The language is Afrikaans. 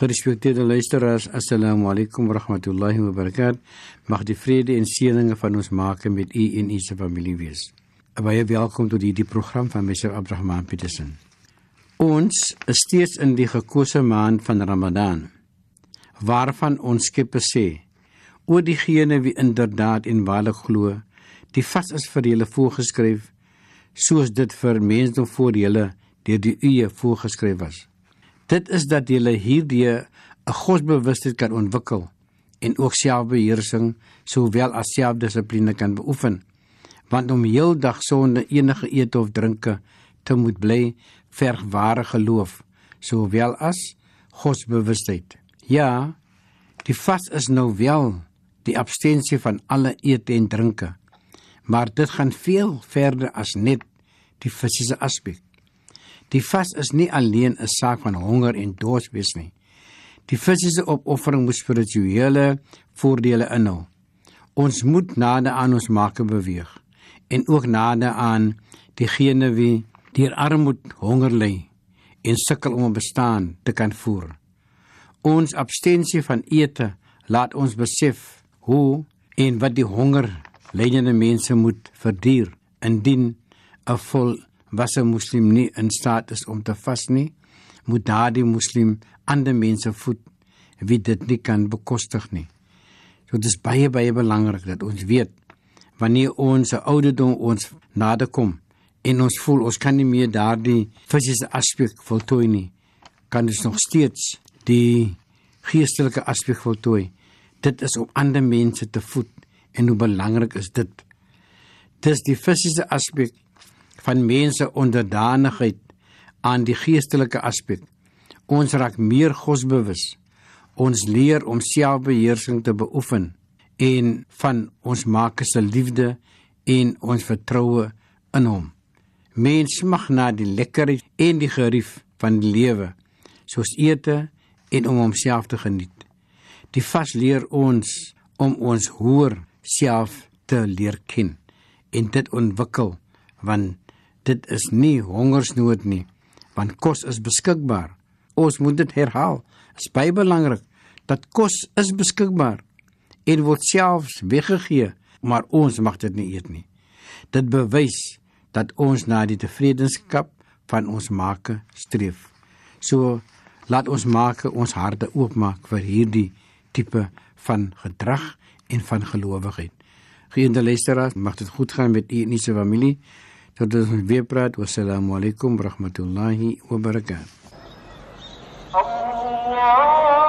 Gerespekteerde luisteraars, assalamu alaykum wa rahmatullahi wa barakatuh. Mag die vrede en seëninge van ons Maker met u en u se familie wees. Baie welkom tot hierdie program van Meester Abdurrahman Petersen. Ons is steeds in die gekose maand van Ramadan, waarvan ons Skepper sê: "O diegene wie inderdaad en waarlik glo, die vas is vir julle voorgeskryf, soos dit vir mense voor julle deur die eeue voorgeskryf was." Dit is dat jy hierdie 'n godsbewustheid kan ontwikkel en ook selfbeheersing sowel as selfdissipline kan beoefen. Want om heeldag sonder enige eet of drinke te moet bly, verg ware geloof sowel as godsbewustheid. Ja, die vas is nou wel die abstensie van alle eet en drinke. Maar dit gaan veel verder as net die fisiese aspek. Die vas is nie alleen 'n saak van honger en dors wees nie. Die fisiese opoffering moet spirituele voordele inhou. Ons moet nader aan ons maak beweeg en ook nader aan diegene wie deur armoede, honger ly en sukkel om 'n bestaan te kan voer. Ons abstensie van ete laat ons besef hoe en wat die honger lydende mense moet verduur indien 'n vol was 'n moslim nie in staat is om te vas nie, moet daardie moslim ander mense voed wie dit nie kan bekostig nie. So dit is baie baie belangrik dat ons weet wanneer ons ouderdom ons naderkom en ons voel ons kan nie meer daardie fisiese aspek voltooi nie, kan ons nog steeds die geestelike aspek voltooi. Dit is om ander mense te voed en hoe belangrik is dit? Dis die fisiese aspek van mense onderdanigheid aan die geestelike aspek. Ons raak meer godsbewus. Ons leer om selfbeheersing te beoefen en van ons Maker se liefde en ons vertroue in hom. Mens mag na die lekkerheid en die gerief van die lewe soos ete en om homself te geniet. Die vas leer ons om ons hoër self te leer ken en dit ontwikkel want dit is nie hongersnood nie want kos is beskikbaar. Ons moet dit herhaal. Is baie belangrik dat kos is beskikbaar en word selfs weggegee maar ons mag dit nie eet nie. Dit bewys dat ons na die tevredenskap van ons maker streef. So laat ons maak ons harte oopmaak vir hierdie tipe van gedrag en van gelowigheid Geënte luisteraars, mag dit goed gaan met u en u se familie. Tot ons weer praat. Wassalamu alaykum wa rahmatullahi wa barakatuh. Allah